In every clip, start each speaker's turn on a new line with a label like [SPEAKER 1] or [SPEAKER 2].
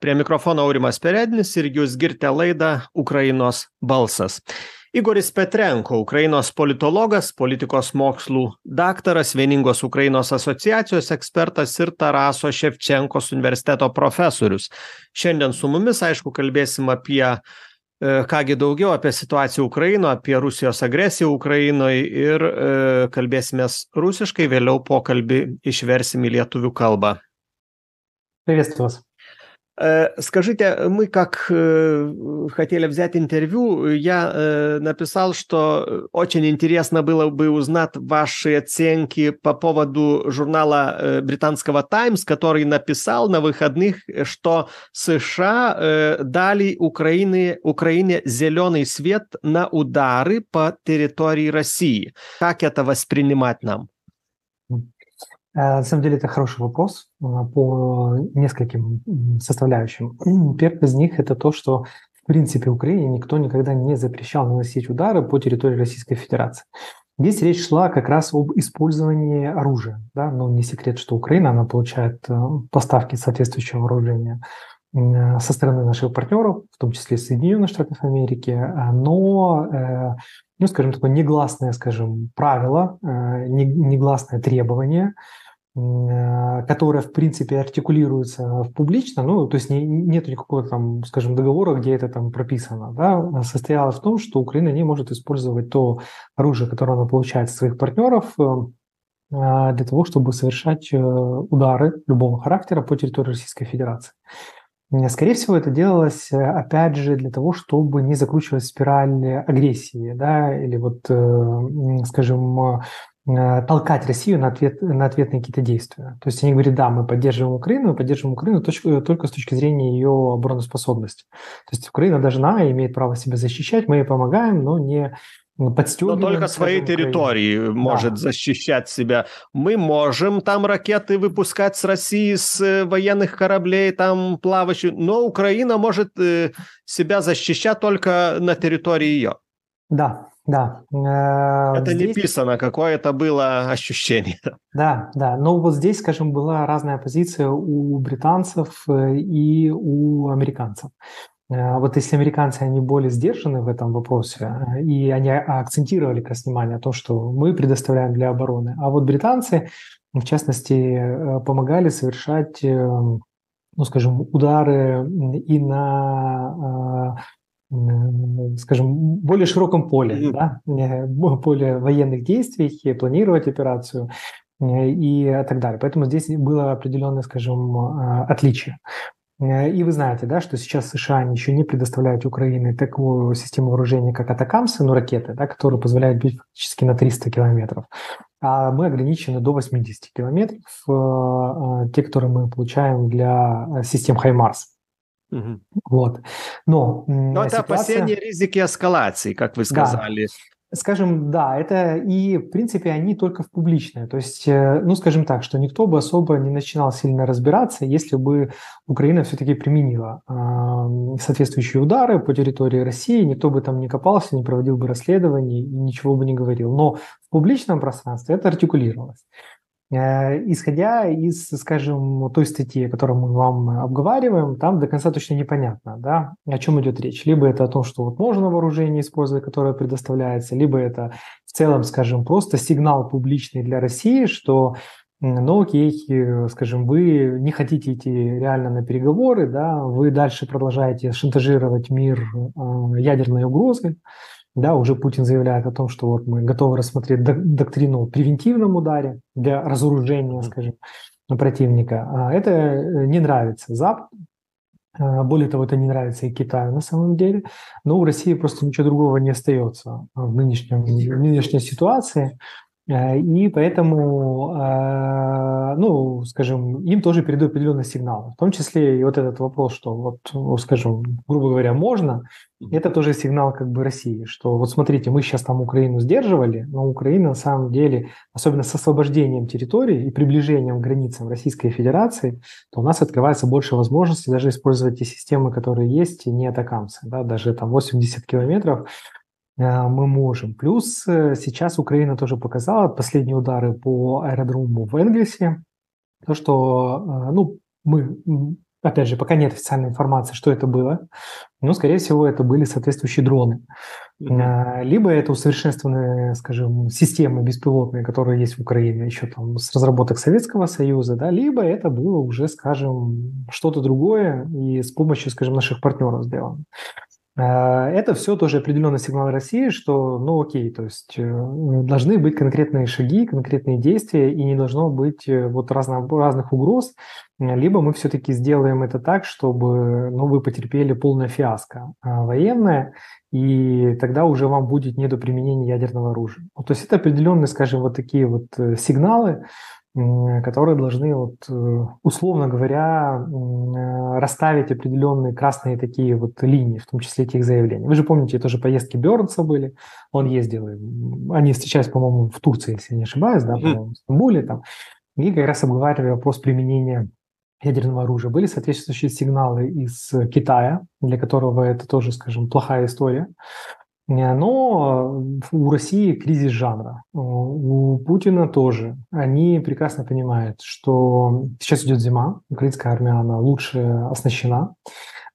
[SPEAKER 1] prie mikrofono aurimas perednis ir jūs girdite laidą ukrainos balsas igoris petrenko ukrainos politologas politikos mokslų daktaras vieningos ukrainos asociacijos ekspertas ir taraso ševčenkos universiteto profesorius šiandien su mumis aišku kalbėsim apie ką gi daugiau apie situaciją ukrainoj apie rusijos agresiją ukrainoj ir kalbėsimės rusiškai vėliau pokalbį išversim į lietuvių kalbą
[SPEAKER 2] Приветствую вас.
[SPEAKER 1] Скажите, мы как хотели взять интервью, я написал, что очень интересно было бы узнать ваши оценки по поводу журнала британского «Таймс», который написал на выходных, что США дали Украине, Украине зеленый свет на удары по территории России. Как это воспринимать нам?
[SPEAKER 2] На самом деле это хороший вопрос по нескольким составляющим. Первый из них это то, что в принципе Украине никто никогда не запрещал наносить удары по территории Российской Федерации. Здесь речь шла как раз об использовании оружия. Да? Но не секрет, что Украина она получает поставки соответствующего вооружения со стороны наших партнеров, в том числе Соединенных Штатов Америки, но, ну, скажем, такое негласное, скажем, правило, негласное требование – которая, в принципе, артикулируется публично, ну, то есть не, нет никакого там, скажем, договора, где это там прописано, да, состояла в том, что Украина не может использовать то оружие, которое она получает от своих партнеров, для того, чтобы совершать удары любого характера по территории Российской Федерации. Скорее всего, это делалось, опять же, для того, чтобы не закручивать спираль агрессии, да, или вот, скажем, Э, толкать Россию на, ответ, на ответные какие-то действия. То есть они говорят, да, мы поддерживаем Украину, мы поддерживаем Украину точка, только с точки зрения ее обороноспособности. То есть Украина должна, имеет право себя защищать, мы ей помогаем, но не подстегиваем.
[SPEAKER 1] Но только своей территории Украину. может да. защищать себя. Мы можем там ракеты выпускать с России, с э, военных кораблей, там плавающих, но Украина может э, себя защищать только на территории ее.
[SPEAKER 2] Да, да.
[SPEAKER 1] Это здесь... не писано, какое это было ощущение.
[SPEAKER 2] Да, да. Но вот здесь, скажем, была разная позиция у британцев э, и у американцев. Э, вот если американцы, они более сдержаны в этом вопросе, э, и они акцентировали как раз внимание о том, что мы предоставляем для обороны, а вот британцы, в частности, помогали совершать ну, скажем, удары и на скажем, более широком поле, да, поле военных действий, планировать операцию и так далее. Поэтому здесь было определенное, скажем, а, отличие. И вы знаете, да, что сейчас США еще не предоставляют Украине такую систему вооружения, как Атакамсы, ну, ракеты, да, которые позволяют бить фактически на 300 километров. А мы ограничены до 80 километров, а, те, которые мы получаем для систем Хаймарс. Угу. Вот. Но,
[SPEAKER 1] Но это ситуация... опасения ризики эскалации, как вы сказали.
[SPEAKER 2] Да. Скажем, да, это и, в принципе, они только в публичное. То есть, э, ну, скажем так, что никто бы особо не начинал сильно разбираться, если бы Украина все-таки применила э, соответствующие удары по территории России, никто бы там не копался, не проводил бы расследований и ничего бы не говорил. Но в публичном пространстве это артикулировалось. Э, исходя из, скажем, той статьи, которую мы вам обговариваем, там до конца точно непонятно, да, о чем идет речь. Либо это о том, что вот можно вооружение использовать, которое предоставляется, либо это в целом, скажем, просто сигнал публичный для России, что ну окей, скажем, вы не хотите идти реально на переговоры, да, вы дальше продолжаете шантажировать мир э, ядерной угрозой, да, уже Путин заявляет о том, что вот мы готовы рассмотреть доктрину превентивном ударе для разоружения, скажем, противника. А это э, не нравится Западу. А, более того, это не нравится и Китаю на самом деле. Но у России просто ничего другого не остается в, нынешнем, в нынешней ситуации. Э, и поэтому, э, ну, скажем, им тоже передают определенный сигнал. В том числе и вот этот вопрос, что вот, ну, скажем, грубо говоря, можно, это тоже сигнал как бы России, что вот смотрите, мы сейчас там Украину сдерживали, но Украина на самом деле, особенно с освобождением территории и приближением к границам Российской Федерации, то у нас открывается больше возможностей даже использовать те системы, которые есть, не атакамсы, да, даже там 80 километров мы можем. Плюс э, сейчас Украина тоже показала последние удары по аэродрому в Энгельсе, то, что э, ну, мы опять же, пока нет официальной информации, что это было, но, скорее всего, это были соответствующие дроны. Mm-hmm. Либо это усовершенствованные, скажем, системы беспилотные, которые есть в Украине еще там с разработок Советского Союза, да, либо это было уже, скажем, что-то другое и с помощью, скажем, наших партнеров сделано. А, это все тоже определенный сигнал России, что, ну окей, то есть э, должны быть конкретные шаги, конкретные действия, и не должно быть э, вот разно, разных угроз, либо мы все-таки сделаем это так, чтобы ну, вы потерпели полное фиаско а, военное, и тогда уже вам будет не до применения ядерного оружия. Ну, то есть это определенные, скажем, вот такие вот э, сигналы, которые должны, вот, э, условно говоря, э, расставить определенные красные такие вот линии, в том числе этих заявлений. Вы же помните, тоже поездки Бернса были, он ездил, они встречались, по-моему, в Турции, если не ошибаюсь, да, в Стамбуле там, и как раз обговаривали вопрос применения ядерного оружия. Были соответствующие сигналы из Китая, для которого это тоже, скажем, плохая история. Но у России кризис жанра, у Путина тоже. Они прекрасно понимают, что сейчас идет зима, украинская армия, она лучше оснащена,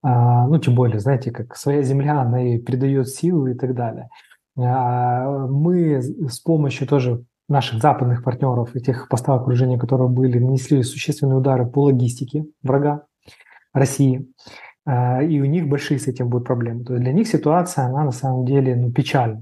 [SPEAKER 2] а, ну, тем более, знаете, как своя земля, она и придает силы и так далее. А, мы с помощью тоже наших западных партнеров и тех поставок окружения, которые были, нанесли существенные удары по логистике врага России. А, и у них большие с этим будут проблемы. То есть для них ситуация, она на самом деле ну, печальна.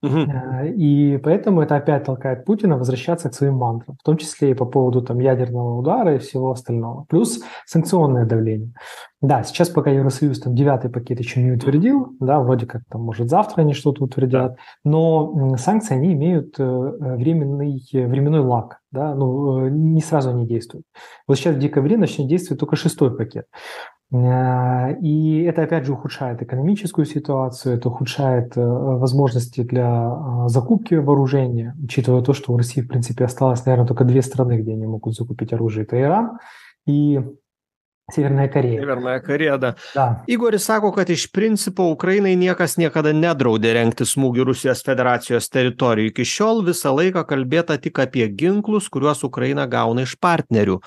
[SPEAKER 2] Угу. И поэтому это опять толкает Путина возвращаться к своим мантрам, в том числе и по поводу там, ядерного удара и всего остального. Плюс санкционное давление. Да, сейчас пока Евросоюз там девятый пакет еще не утвердил, да, вроде как там, может, завтра они что-то утвердят, но санкции, они имеют э, временный, временной лак, да, ну, э, не сразу они действуют. Вот сейчас в декабре начнет действовать только шестой пакет. Э, и это, опять же, ухудшает экономическую ситуацию, это ухудшает э, возможности для э, закупки вооружения, учитывая то, что у России, в принципе, осталось, наверное, только две страны, где они могут закупить оружие. Это Иран и Северная Корея.
[SPEAKER 1] Северная Кореja, da. da. Igoris sako, kad iš principo Ukrainai niekas niekada nedraudė rengti smūgių Rusijos federacijos teritorijų. Iki šiol visą laiką kalbėta tik apie ginklus, kuriuos Ukraina gauna iš partnerių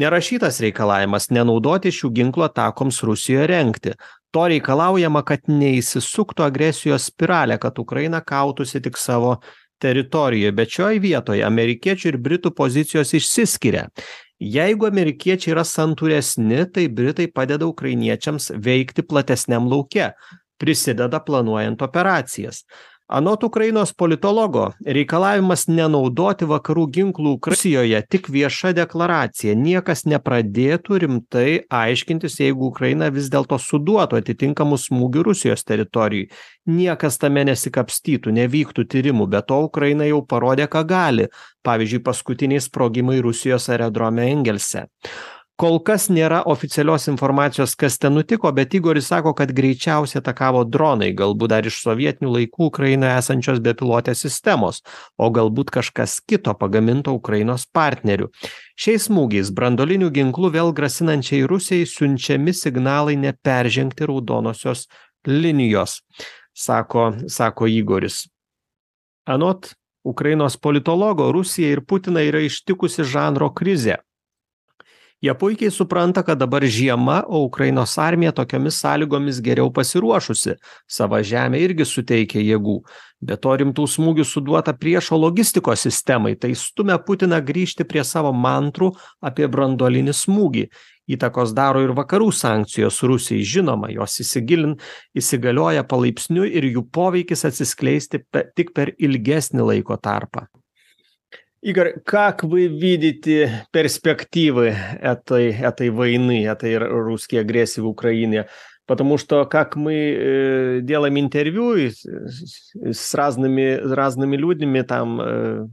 [SPEAKER 1] nerašytas reikalavimas nenaudoti šių ginklų atakoms rusijoje rengti. To reikalaujama kad neįsisuktų agresijos spiralė kad ukraina kautųsi tik savo teritorijoj bet šioj vietoj amerikiečių ir britų pozicijos išsiskiria. Jeigu amerikiečiai yra santūresni tai britai padeda ukrainiečiams veikti platesniam lauke. Prisideda planuojant operacijas anot ukrainos politologo reikalavimas nenaudoti vakarų ginklų rusijoje tik vieša deklaracija. Niekas nepradėtų rimtai aiškintis jeigu ukraina vis dėlto suduotų atitinkamų smūgių rusijos teritorijoj niekas tame nesikapstytų nevyktų tyrimų be to ukraina jau parodė ką gali. Pavyzdžiui paskutiniai sprogimai rusijos aerodrome engelse kol kas nėra oficialios informacijos kas ten nutiko bet igoris sako kad greičiausiai atakavo dronai galbūt dar iš sovietinių laikų ukrainoje esančios bepilotės sistemos o galbūt kažkas kito pagaminto ukrainos partnerių. Šiais smūgiais branduoliniu ginklu vėl grasinančiai rusijai siunčiami signalai neperžengti raudonosios linijos sako sako igoris. Anot ukrainos politologo rusiją ir putiną yra ištikusi žanro krizė jie puikiai supranta kad dabar žiema o ukrainos armija tokiomis sąlygomis geriau pasiruošusi. Sava žemė irgi suteikia jėgų. Be to rimtų smūgių suduota priešo logistikos sistemai tai stumia putiną grįžti prie savo mantrų apie branduolinį smūgį. Įtakos daro ir vakarų sankcijos rusijai. Žinoma jos įsigilin įsigalioja palaipsniui ir jų poveikis atsiskleisti tik per ilgesnį laiko tarpą Игорь, как вы видите перспективы этой, этой войны, этой русской агрессии в Украине? Потому что, как мы э, делаем интервью с, с разными, разными людьми, там э,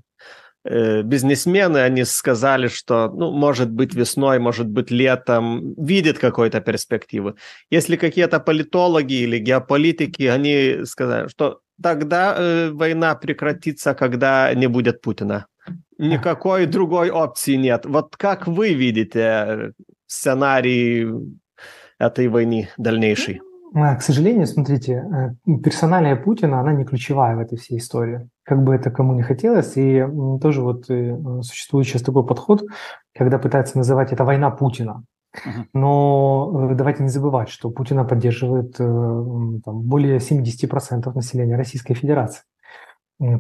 [SPEAKER 1] э, бизнесмены, они сказали, что, ну, может быть, весной, может быть, летом, видят какой-то перспективы. Если какие-то политологи или геополитики, они сказали, что тогда э, война прекратится, когда не будет Путина. Никакой другой опции нет. Вот как вы видите сценарий этой войны дальнейшей?
[SPEAKER 2] К сожалению, смотрите, э, персоналия Путина, она не ключевая в этой всей истории. Как бы это кому не хотелось. И тоже вот э, существует сейчас такой подход, когда пытаются называть это война Путина. Но э, давайте не забывать, что Путина поддерживает э, там, более 70% населения Российской Федерации.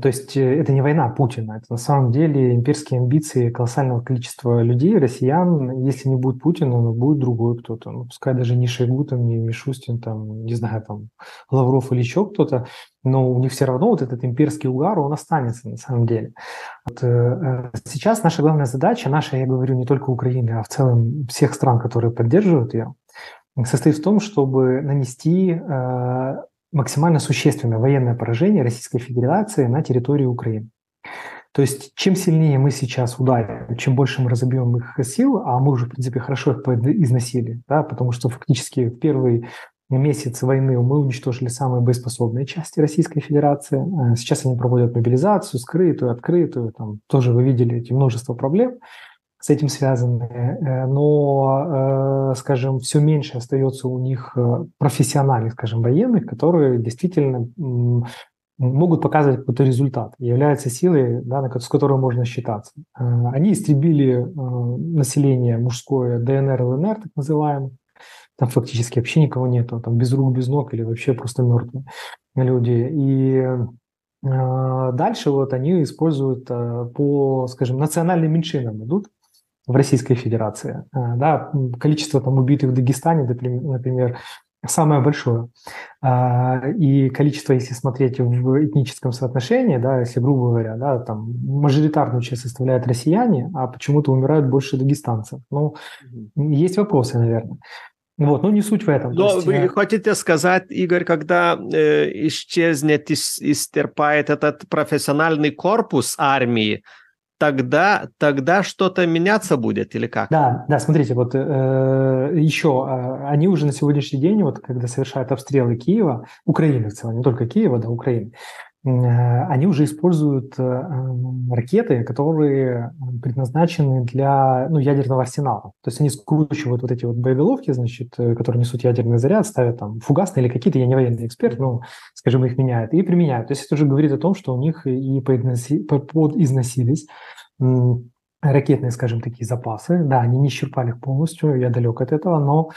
[SPEAKER 2] То есть э, это не война Путина, это на самом деле имперские амбиции колоссального количества людей, россиян. Если не будет Путина, ну, будет другой кто-то. Ну, пускай даже не Шойгу, там, не Мишустин, там, не знаю, там, Лавров или еще кто-то, но у них все равно вот этот имперский угар, он останется на самом деле. Вот, э, э сейчас наша главная задача, наша, я говорю, не только Украины, а в целом всех стран, которые поддерживают ее, состоит в том, чтобы нанести максимально существенное военное поражение Российской Федерации на территории Украины. То есть чем сильнее мы сейчас ударим, чем больше мы разобьем их сил, а мы уже, в принципе, хорошо их износили, да, потому что фактически в первый месяц войны мы уничтожили самые боеспособные части Российской Федерации. Э, сейчас они проводят мобилизацию, скрытую, открытую. Там тоже вы видели эти множество проблем с этим связаны, э, но, э, скажем, все меньше остается у них э, профессиональных, скажем, военных, которые действительно могут показывать какой-то результат, являются силой, да, с которой можно считаться. Они истребили население мужское ДНР, ЛНР, так называемое, там фактически вообще никого нету, там без рук, без ног или вообще просто мертвые люди. И дальше вот они используют по, скажем, национальным меньшинам идут, в Российской Федерации. Э, да, количество там убитых в Дагестане, например, самое большое. А, и количество, если смотреть в этническом соотношении, да, если грубо говоря, да, там мажоритарную часть составляют россияне, а почему-то умирают больше дагестанцев. Ну, есть вопросы, наверное. Вот, ну не суть в этом.
[SPEAKER 1] Но есть, вы я... хотите сказать, Игорь, когда э, исчезнет, истерпает этот профессиональный корпус армии, тогда, тогда что-то меняться будет или как?
[SPEAKER 2] Да, да, смотрите, вот э, еще э, они уже на сегодняшний день, вот когда совершают обстрелы Киева, Украины в целом, не только Киева, да, Украины, они уже используют э, ракеты, которые предназначены для ну, ядерного арсенала. То есть они скручивают вот эти вот боеголовки, значит, э, которые несут ядерный заряд, ставят там фугасные или какие-то, я не военный эксперт, но, скажем, их меняют и применяют. То есть это уже говорит о том, что у них и подизносились ракетные, скажем, такие запасы. Да, они не исчерпали их полностью, я далек от этого, но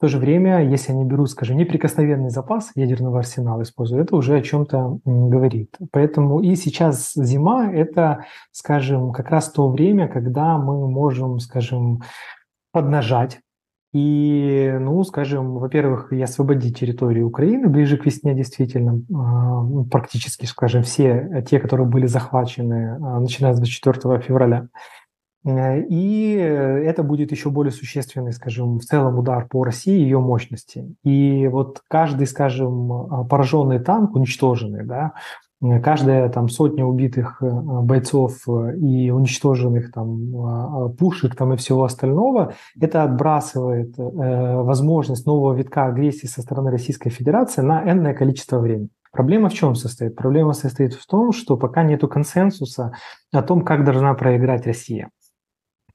[SPEAKER 2] в то же время, если они берут, скажем, неприкосновенный запас ядерного арсенала используют, это уже о чем-то говорит. Поэтому и сейчас зима – это, скажем, как раз то время, когда мы можем, скажем, поднажать и, ну, скажем, во-первых, и освободить территорию Украины ближе к весне, действительно, а, ну, практически, скажем, все те, которые были захвачены, а, начиная с 24 февраля. Э, и это будет еще более существенный, скажем, в целом удар по России и ее мощности. И вот каждый, скажем, а, пораженный танк, уничтоженный, да, каждая там сотня убитых э, бойцов э, и уничтоженных там а, а, пушек там и всего остального, это отбрасывает э, возможность нового витка агрессии со стороны Российской Федерации на энное количество времени. Проблема в чем состоит? Проблема состоит в том, что пока нет консенсуса о том, как должна проиграть Россия.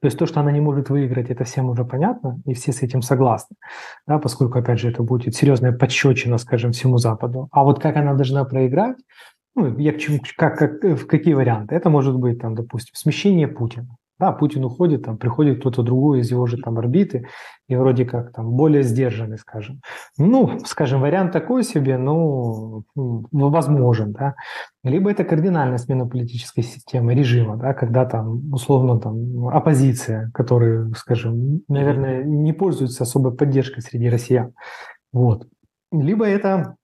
[SPEAKER 2] То есть то, что она не может выиграть, это всем уже понятно, и все с этим согласны, да, поскольку, опять же, это будет серьезная подщечина, скажем, всему Западу. А вот как она должна проиграть, ну, я к чему, как, как, э, в какие варианты? Это может быть, там, допустим, смещение Путина. Да, Путин уходит, там приходит кто-то другой из его же там орбиты, и вроде как там более сдержанный, скажем. Ну, скажем, вариант такой себе, ну, возможен, да. Либо это кардинальная смена политической системы, режима, да, когда там, условно, там, оппозиция, которая, скажем, наверное, не пользуется особой поддержкой среди россиян. Вот. Либо это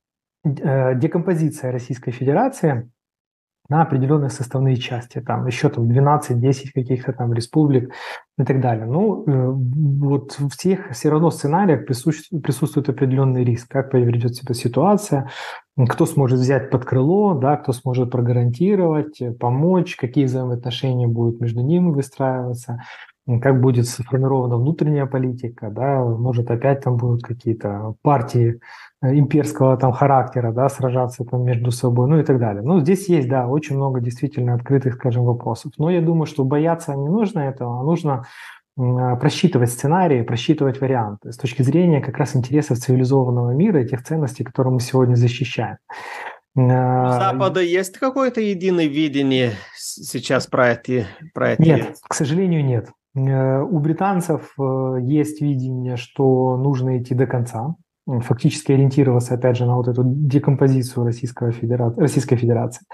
[SPEAKER 2] Э, декомпозиция Российской Федерации на определенные составные части, там еще там 12-10 каких-то там республик и так далее. Ну, э, вот в тех все равно сценариях присутствует, присутствует определенный риск, как поведет себя ситуация, кто сможет взять под крыло, да, кто сможет прогарантировать, помочь, какие взаимоотношения будут между ними выстраиваться как будет сформирована внутренняя политика, да, может опять там будут какие-то партии э, имперского там характера, да, сражаться там между собой, ну и так далее. Ну, здесь есть, да, очень много действительно открытых, скажем, вопросов. Но я думаю, что бояться не нужно этого, а нужно а, просчитывать сценарии, просчитывать варианты с точки зрения как раз интересов цивилизованного мира и тех ценностей, которые мы сегодня защищаем.
[SPEAKER 1] У а, Запада есть какое-то единое видение сейчас про эти... Про эти...
[SPEAKER 2] Нет, к сожалению, нет. У британцев есть видение, что нужно идти до конца, фактически ориентироваться, опять же, на вот эту декомпозицию Российского Федера... Российской Федерации.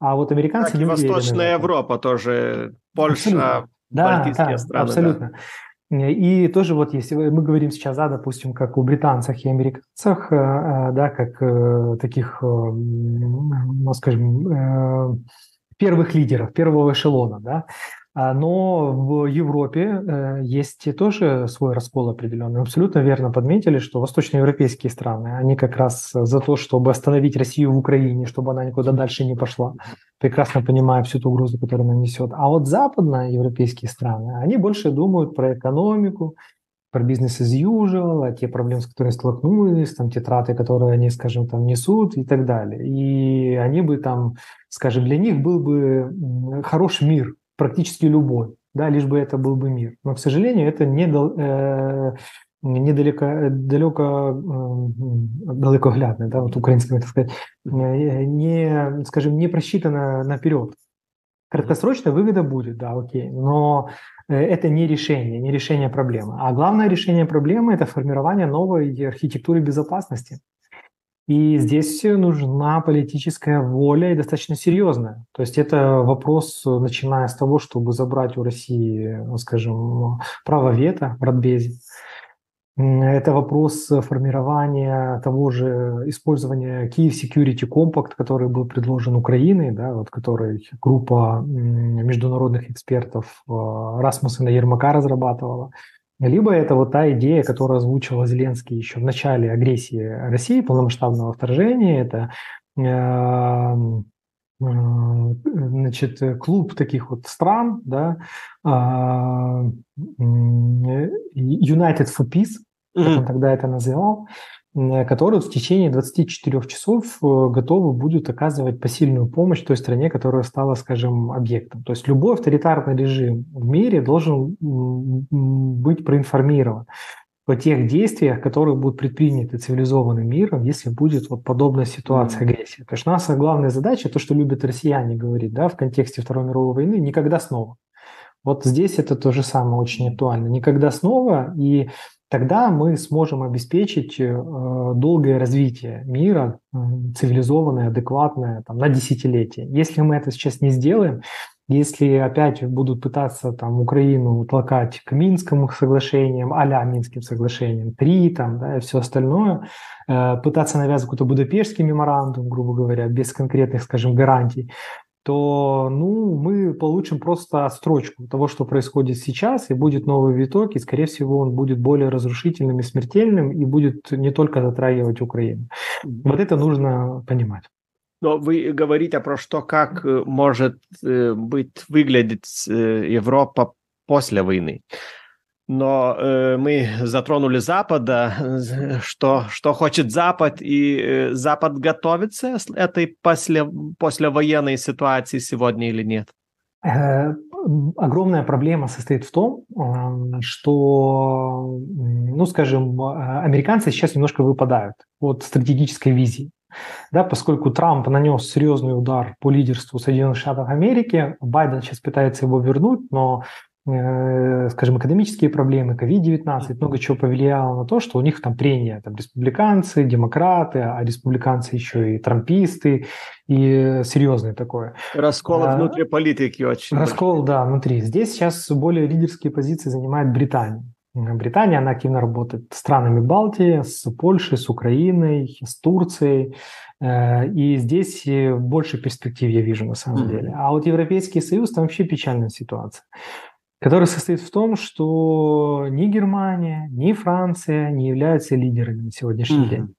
[SPEAKER 2] А вот американцы
[SPEAKER 1] так,
[SPEAKER 2] не
[SPEAKER 1] Восточная Европа тоже, Польша, абсолютно.
[SPEAKER 2] Балтийские да, страны. Абсолютно. Да. И тоже вот если мы говорим сейчас, да, допустим, как у британцах и американцах, э, э, да, как э, таких, ну, скажем, первых лидеров, первого эшелона, да, но в Европе э, есть тоже свой раскол определенный. Абсолютно верно подметили, что восточноевропейские страны, они как раз за то, чтобы остановить Россию в Украине, чтобы она никуда дальше не пошла, прекрасно понимая всю ту угрозу, которую она несет. А вот западноевропейские страны, они больше думают про экономику, про бизнес as usual, а те проблемы, с которыми столкнулись, там, те траты, которые они, скажем, там несут и так далее. И они бы там, скажем, для них был бы хороший мир, практически любой, да, лишь бы это был бы мир. Но, к сожалению, это не, э, недалеко, далеко, э, далекоглядно, да, вот украинским, так сказать, э, не, скажем, не просчитано наперед. Краткосрочная выгода будет, да, окей, но э, это не решение, не решение проблемы. А главное решение проблемы – это формирование новой архитектуры безопасности. И здесь нужна политическая воля и достаточно серьезная. То есть это вопрос, начиная с того, чтобы забрать у России, скажем, право вето в Радбезе. Это вопрос формирования того же использования Kyiv Security Compact, который был предложен Украиной, да, вот который группа международных экспертов э, Расмуссена Ермака разрабатывала. Либо это вот та идея, которую озвучил Зеленский еще в начале агрессии России, полномасштабного вторжения. Это эм, э, значит, клуб таких вот стран, да, а, United for Peace, как он тогда это называл, которые в течение 24 часов э, готовы будут оказывать посильную помощь той стране, которая стала, скажем, объектом. То есть любой авторитарный режим в мире должен быть проинформирован о тех действиях, которые будут предприняты цивилизованным миром, если будет вот подобная ситуация агрессии. То есть наша главная задача, то, что любят россияне говорить да, в контексте Второй мировой войны, никогда снова. Вот здесь это то же самое очень актуально. Никогда снова. И тогда мы сможем обеспечить э, долгое развитие мира, цивилизованное, адекватное, там, на десятилетия. Если мы это сейчас не сделаем, если опять будут пытаться там Украину толкать к Минскому соглашениям, а Минским соглашениям, три там, да, и все остальное, э, пытаться навязывать какой-то Будапештский меморандум, грубо говоря, без конкретных, скажем, гарантий, то ну, мы получим просто строчку того, что происходит сейчас, и будет новый виток, и, скорее всего, он будет более разрушительным и смертельным, и будет не только затрагивать Украину. Вот это нужно понимать.
[SPEAKER 1] Но вы говорите про что, как э, может э, быть выглядеть э, Европа после войны но э, мы затронули Запада, что, что хочет Запад, и э, Запад готовится к этой после, послевоенной ситуации сегодня или нет?
[SPEAKER 2] Э, огромная проблема состоит в том, э, что, ну, скажем, американцы сейчас немножко выпадают от стратегической визии. Да, поскольку Трамп нанес серьезный удар по лидерству Соединенных Штатов Америки, Байден сейчас пытается его вернуть, но скажем, экономические проблемы, COVID-19, много чего повлияло на то, что у них там прения, там республиканцы, демократы, а республиканцы еще и трамписты, и серьезное такое.
[SPEAKER 1] Раскол а, внутри политики очень.
[SPEAKER 2] Раскол, большой. да, внутри. Здесь сейчас более лидерские позиции занимает Британия. Британия, она активно работает с странами Балтии, с Польшей, с Украиной, с Турцией. Э, и здесь больше перспектив я вижу на самом mm-hmm. деле. А вот Европейский Союз, там вообще печальная ситуация который состоит в том, что ни Германия, ни Франция не являются лидерами на сегодняшний mm-hmm. день.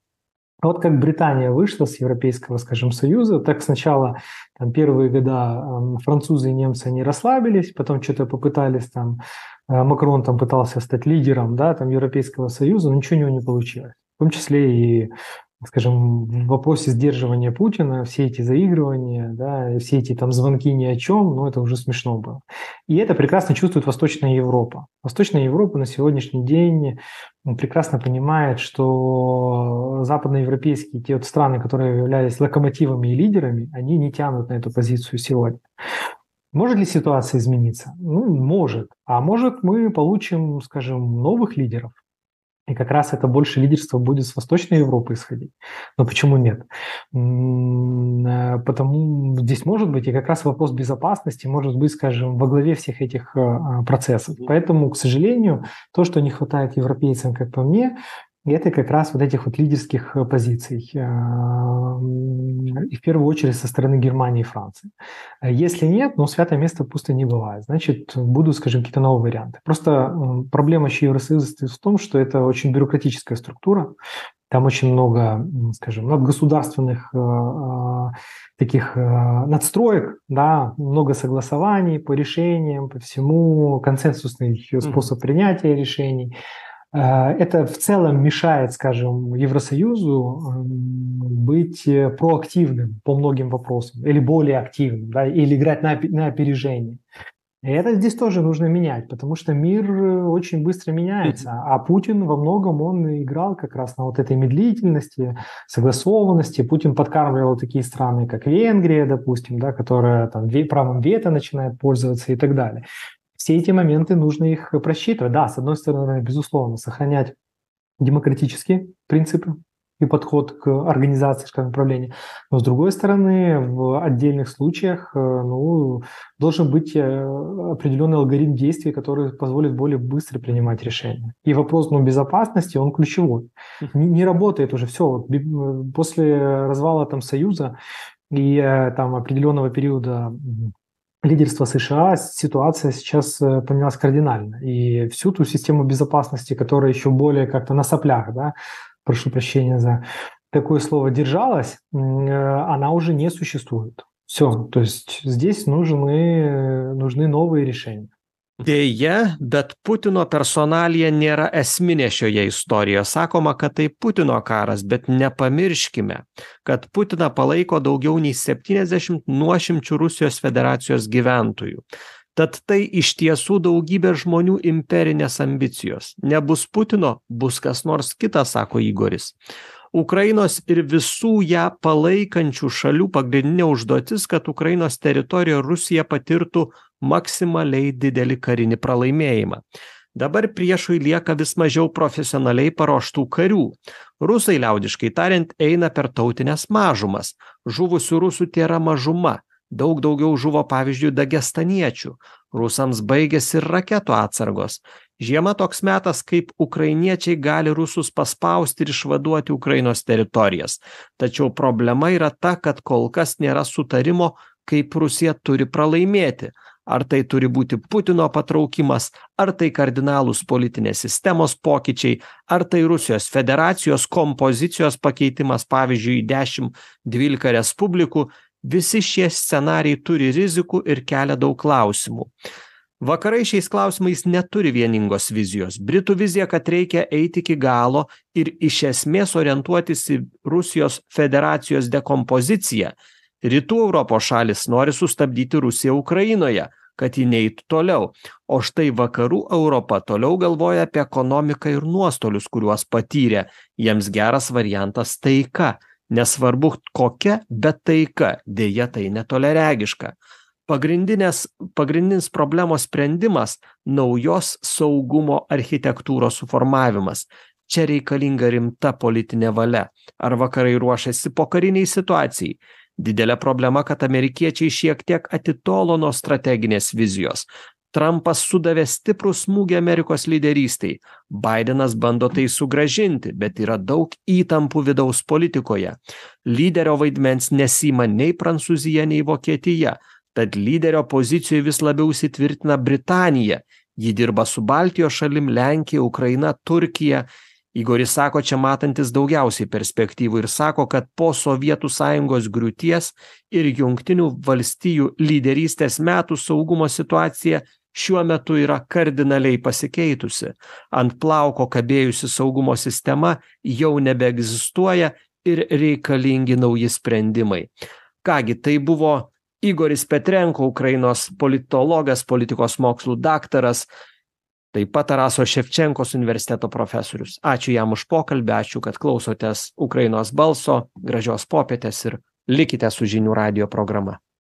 [SPEAKER 2] Вот как Британия вышла с Европейского, скажем, Союза, так сначала там, первые года французы и немцы они расслабились, потом что-то попытались там, э, Макрон там пытался стать лидером, да, там Европейского Союза, но ничего у него не получилось. В том числе и скажем, в вопросе сдерживания Путина все эти заигрывания, да, все эти там звонки ни о чем, ну, это уже смешно было. И это прекрасно чувствует Восточная Европа. Восточная Европа на сегодняшний день прекрасно понимает, что западноевропейские, те вот страны, которые являлись локомотивами и лидерами, они не тянут на эту позицию сегодня. Может ли ситуация измениться? Ну, может. А может мы получим, скажем, новых лидеров, и как раз это больше лидерство будет с Восточной Европы исходить. Но почему нет? Э, потому здесь может быть и как раз вопрос безопасности может быть, скажем, во главе всех этих э, процессов. Поэтому, к сожалению, то, что не хватает европейцам, как по мне, это как раз вот этих вот лидерских э, позиций, э, и в первую очередь со стороны Германии и Франции. Если нет, ну, святое место пусто не бывает. Значит, будут, скажем, какие-то новые варианты. Просто проблема еще Евросоюза состоит в том, что это очень бюрократическая структура, там очень много, скажем, надгосударственных э, таких надстроек, да, много согласований по решениям, по всему, консенсусный способ принятия решений – Э, это в целом мешает, скажем, Евросоюзу эм, быть э, проактивным по многим вопросам, или более активным, да, или играть на, на опережение. И это здесь тоже нужно менять, потому что мир э, очень быстро меняется, а Путин во многом он играл как раз на вот этой медлительности, согласованности. Путин подкармливал такие страны, как Венгрия, допустим, да, которая там правом вето начинает пользоваться и так далее все эти моменты нужно их просчитывать. Да, с одной стороны, безусловно, сохранять демократические принципы и подход к организации, скажем, управления. Но с другой стороны, в отдельных случаях э, ну, должен быть э, определенный алгоритм действий, который позволит более быстро принимать решения. И вопрос ну, безопасности, он ключевой. Не, не работает уже все. Э, после развала там, Союза и там определенного периода лидерства США ситуация сейчас э, поменялась кардинально. И всю ту систему безопасности, которая еще более как-то на соплях, да, прошу прощения за такое слово, держалась, э, она уже не существует. Все, то есть здесь нужны, нужны новые решения.
[SPEAKER 1] Deja, bet Putino personalija nėra esminė šioje istorijoje. Sakoma, kad tai Putino karas, bet nepamirškime, kad Putiną palaiko daugiau nei 70 nuošimčių Rusijos federacijos gyventojų. Tad tai iš tiesų daugybė žmonių imperinės ambicijos. Nebus Putino, bus kas nors kitas, sako Igoris. Ukrainos ir visų ją palaikančių šalių pagrindinė užduotis, kad Ukrainos teritorijoje Rusija patirtų maksimaliai didelį karinį pralaimėjimą. Dabar priešui lieka vis mažiau profesionaliai paruoštų karių. Rusai liaudiškai tariant eina per tautinės mažumas. Žuvusių rusų tėra mažuma. Daug daugiau žuvo pavyzdžiui dagestaniečių. Rusams baigėsi ir raketų atsargos. Žiema toks metas, kaip ukrainiečiai gali rusus paspausti ir išvaduoti Ukrainos teritorijas. Tačiau problema yra ta, kad kol kas nėra sutarimo, kaip Rusija turi pralaimėti ar tai turi būti putino patraukimas ar tai kardinalūs politinės sistemos pokyčiai ar tai rusijos federacijos kompozicijos pakeitimas pavyzdžiui į dešim dvylika respublikų visi šie scenarijai turi rizikų ir kelia daug klausimų. Vakarai šiais klausimais neturi vieningos vizijos. Britų vizija kad reikia eiti iki galo ir iš esmės orientuotis į rusijos federacijos dekompoziciją rytų europos šalys nori sustabdyti rusiją ukrainoje kad ji neitų toliau. O štai vakarų europa toliau galvoja apie ekonomiką ir nuostolius kuriuos patyrė. Jiems geras variantas taika. Nesvarbu kokia bet taika. Deja tai netoliaregiška pagrindinės pagrindinis problemos sprendimas naujos saugumo architektūros suformavimas. Čia reikalinga rimta politinė valia. Ar vakarai ruošiasi pokarinei situacijai didelė problema kad amerikiečiai šiek tiek atitolo nuo strateginės vizijos. Trampas sudavė stiprų smūgį amerikos lyderystei. Baidenas bando tai sugrąžinti bet yra daug įtampų vidaus politikoje. Lyderio vaidmens nesiima nei prancūzija nei vokietija. Tad lyderio pozicijoj vis labiau įsitvirtina britanija. Ji dirba su baltijos šalim lenkija ukraina turkija igoris sako čia matantis daugiausiai perspektyvų ir sako kad po sovietų sąjungos griūties ir jungtinių valstijų lyderystės metų saugumo situacija šiuo metu yra kardinaliai pasikeitusi. Ant plauko kabėjusi saugumo sistema jau nebeegzistuoja ir reikalingi nauji sprendimai. Ką gi tai buvo igoris petrenko ukrainos politologas politikos mokslų daktaras taip pat taraso ševčenkos universiteto profesorius. Ačiū jam už pokalbį ačiū kad klausotės ukrainos balso gražios popietės ir likite su žinių radijo programa